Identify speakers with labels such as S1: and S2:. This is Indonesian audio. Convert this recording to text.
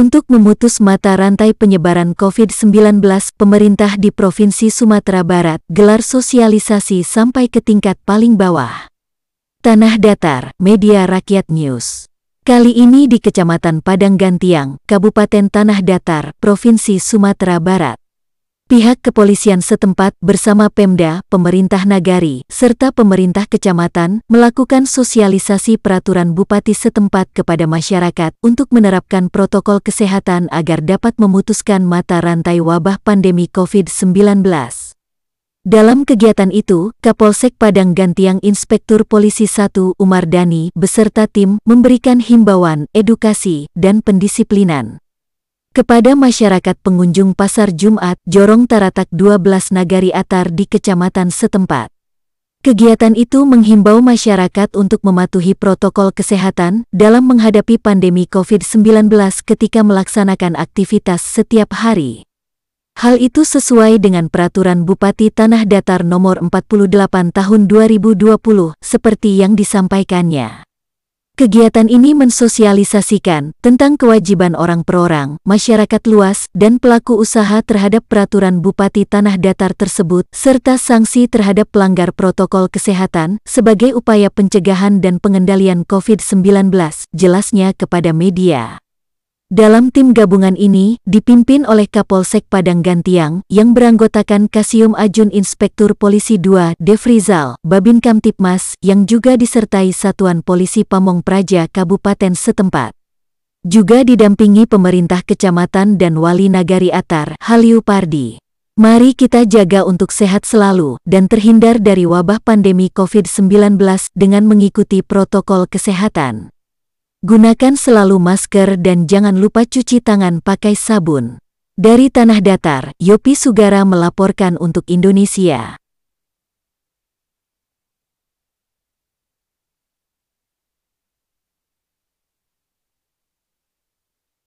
S1: Untuk memutus mata rantai penyebaran COVID-19, pemerintah di Provinsi Sumatera Barat gelar sosialisasi sampai ke tingkat paling bawah. Tanah Datar, Media Rakyat News. Kali ini di Kecamatan Padang Gantiang, Kabupaten Tanah Datar, Provinsi Sumatera Barat. Pihak kepolisian setempat bersama Pemda, pemerintah nagari, serta pemerintah kecamatan melakukan sosialisasi peraturan bupati setempat kepada masyarakat untuk menerapkan protokol kesehatan agar dapat memutuskan mata rantai wabah pandemi COVID-19. Dalam kegiatan itu, Kapolsek Padang Gantiang Inspektur Polisi 1 Umar Dani beserta tim memberikan himbauan, edukasi, dan pendisiplinan kepada masyarakat pengunjung Pasar Jumat Jorong Taratak 12 Nagari Atar di kecamatan setempat. Kegiatan itu menghimbau masyarakat untuk mematuhi protokol kesehatan dalam menghadapi pandemi COVID-19 ketika melaksanakan aktivitas setiap hari. Hal itu sesuai dengan peraturan Bupati Tanah Datar nomor 48 tahun 2020 seperti yang disampaikannya. Kegiatan ini mensosialisasikan tentang kewajiban orang per orang, masyarakat luas, dan pelaku usaha terhadap peraturan Bupati Tanah Datar tersebut, serta sanksi terhadap pelanggar protokol kesehatan sebagai upaya pencegahan dan pengendalian COVID-19, jelasnya kepada media. Dalam tim gabungan ini, dipimpin oleh Kapolsek Padang Gantiang, yang beranggotakan Kasium Ajun Inspektur Polisi 2 Devrizal, Babin Kamtipmas, yang juga disertai Satuan Polisi Pamong Praja Kabupaten setempat. Juga didampingi pemerintah kecamatan dan wali nagari Atar, Haliu Pardi. Mari kita jaga untuk sehat selalu dan terhindar dari wabah pandemi COVID-19 dengan mengikuti protokol kesehatan. Gunakan selalu masker dan jangan lupa cuci tangan pakai sabun. Dari Tanah Datar, Yopi Sugara melaporkan untuk Indonesia.